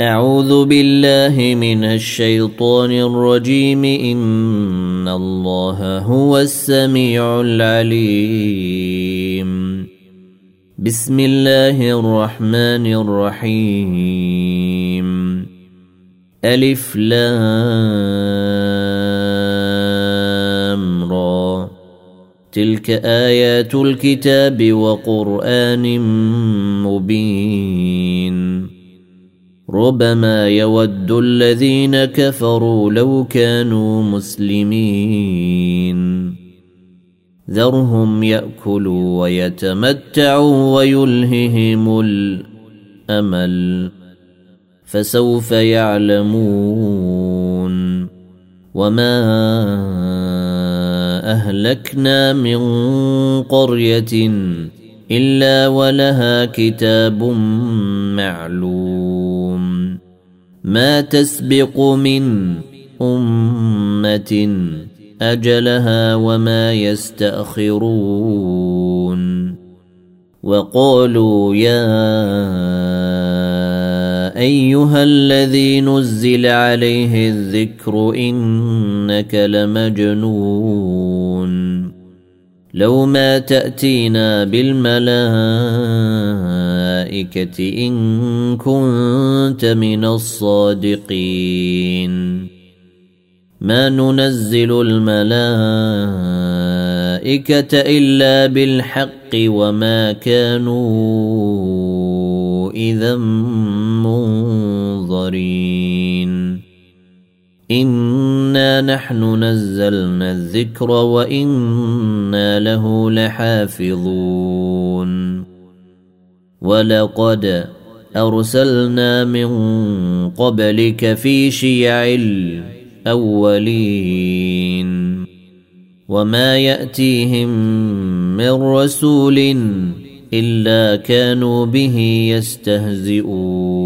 أعوذ بالله من الشيطان الرجيم. إن الله هو السميع العليم. بسم الله الرحمن الرحيم. ألف لام را. تلك آيات الكتاب وقرآن مبين. ربما يود الذين كفروا لو كانوا مسلمين. ذرهم يأكلوا ويتمتعوا ويلههم الأمل فسوف يعلمون. وما أهلكنا من قرية إلا ولها كتاب معلوم. ما تسبق من أمة أجلها وما يستأخرون. وقالوا يا أيها الذي نزل عليه الذكر إنك لمجنون. لو ما تأتينا بالملائكة إن كنت من الصادقين. ما ننزل الملائكة إلا بالحق وما كانوا إذا منظرين. انا نحن نزلنا الذكر وأنا له لحافظون ولقد ارسلنا من قبلك في شيع الاولين وما ياتيهم من رسول الا كانوا به يستهزئون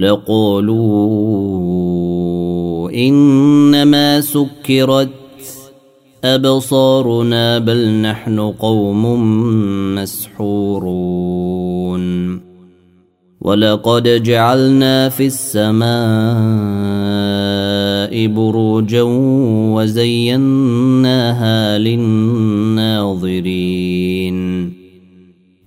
لقالوا إنما سكرت أبصارنا بل نحن قوم مسحورون. ولقد جعلنا في السماء بروجا وزيناها للناظرين.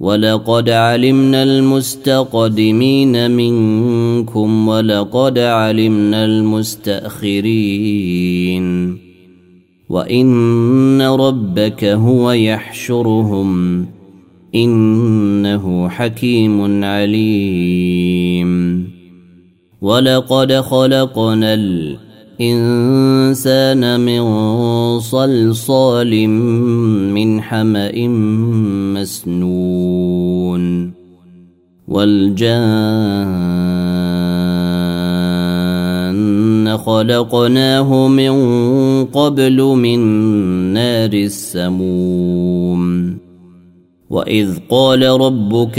ولقد علمنا المستقدمين منكم ولقد علمنا المستأخرين. وإن ربك هو يحشرهم إنه حكيم عليم. ولقد خلقنا الإنسان من صلصال من حمأ مسنون والجان خلقناه من قبل من نار السموم وإذ قال ربك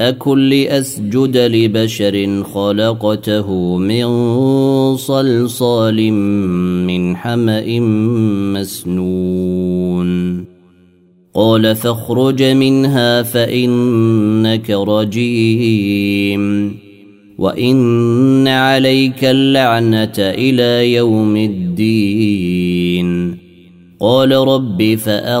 اكن لأسجد لبشر خلقته من صلصال من حمأ مسنون. قال فاخرج منها فإنك رجيم. وإن عليك اللعنة إلى يوم الدين. قال رب فأنظرني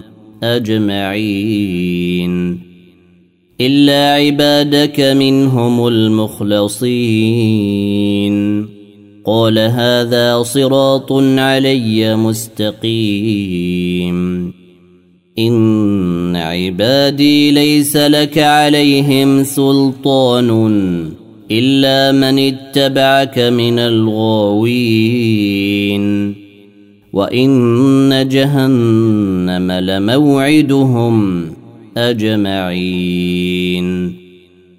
أجمعين. إلا عبادك منهم المخلصين. قال هذا صراط علي مستقيم. إن عبادي ليس لك عليهم سلطان إلا من اتبعك من الغاوين. وان جهنم لموعدهم اجمعين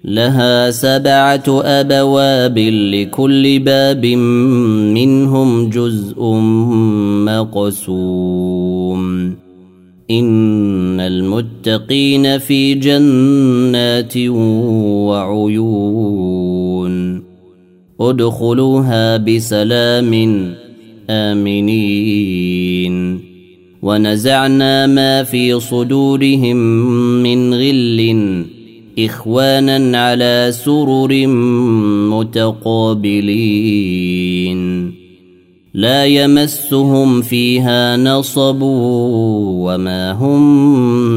لها سبعه ابواب لكل باب منهم جزء مقسوم ان المتقين في جنات وعيون ادخلوها بسلام امنين ونزعنا ما في صدورهم من غل. إخوانا على سرر متقابلين. لا يمسهم فيها نصب وما هم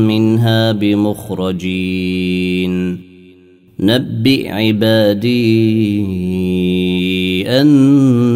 منها بمخرجين. نبئ عبادي اني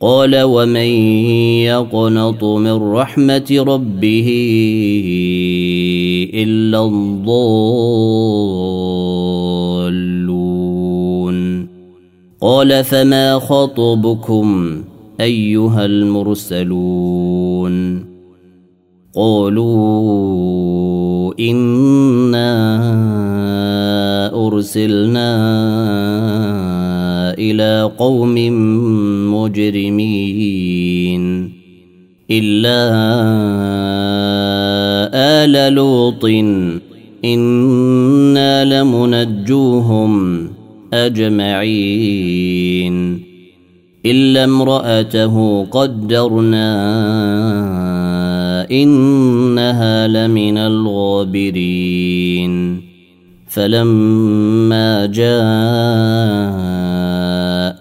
قال ومن يقنط من رحمة ربه إلا الضالون. قال فما خطبكم أيها المرسلون؟ قالوا إنا أرسلنا إلى قوم مجرمين إلا آل لوط إنا لمنجوهم أجمعين إلا امرأته قدرنا إنها لمن الغابرين فلما جاء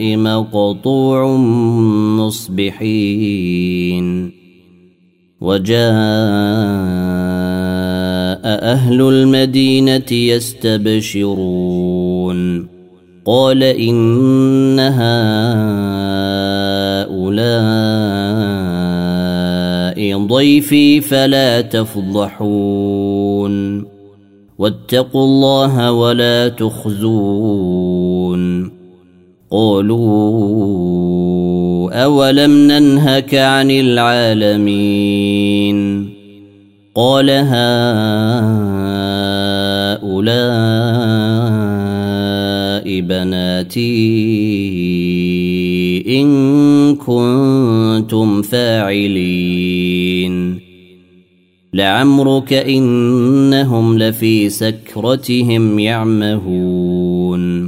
مقطوع مصبحين. وجاء أهل المدينة يستبشرون. قال إن هؤلاء ضيفي فلا تفضحون. واتقوا الله ولا تخزون. قالوا اولم ننهك عن العالمين قال هؤلاء بناتي ان كنتم فاعلين لعمرك انهم لفي سكرتهم يعمهون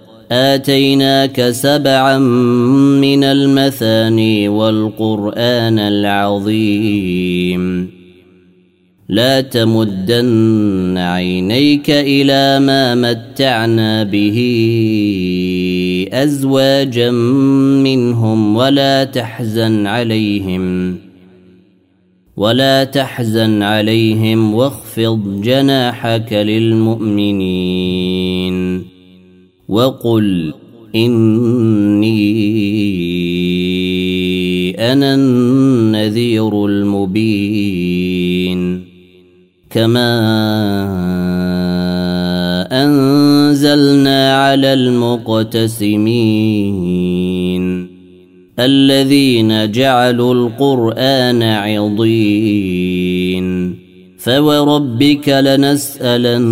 آتيناك سبعا من المثاني والقرآن العظيم. لا تمدن عينيك إلى ما متعنا به ازواجا منهم ولا تحزن عليهم. ولا تحزن عليهم واخفض جناحك للمؤمنين. وقل إني أنا النذير المبين كما أنزلنا على المقتسمين الذين جعلوا القرآن عضين فوربك لنسألنهم